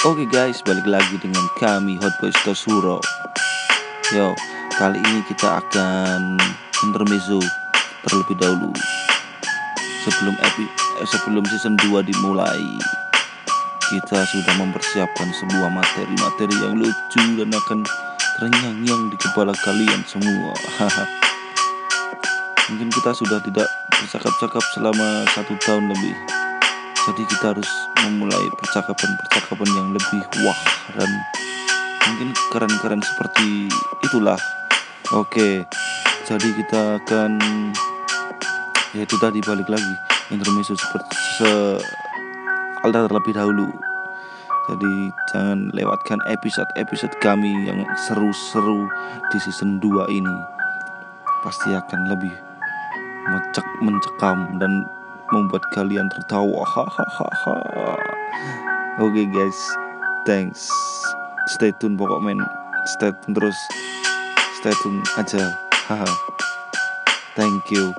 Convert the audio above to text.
Oke guys, balik lagi dengan kami Hot Boys Tosuro. Yo, kali ini kita akan intermezzo terlebih dahulu. Sebelum epi, eh, sebelum season 2 dimulai, kita sudah mempersiapkan sebuah materi-materi yang lucu dan akan terngiang-ngiang di kepala kalian semua. Mungkin kita sudah tidak bercakap-cakap selama satu tahun lebih jadi kita harus memulai percakapan-percakapan yang lebih wah dan mungkin keren-keren seperti itulah. Oke jadi kita akan ya itu tadi balik lagi. Intermezzo seperti se alda terlebih dahulu. Jadi jangan lewatkan episode-episode kami yang seru-seru di season 2 ini. Pasti akan lebih mencek mencekam dan membuat kalian tertawa. Hahaha. Oke okay, guys. Thanks. Stay tune pokok men. Stay tune terus. Stay tune aja. Haha. Thank you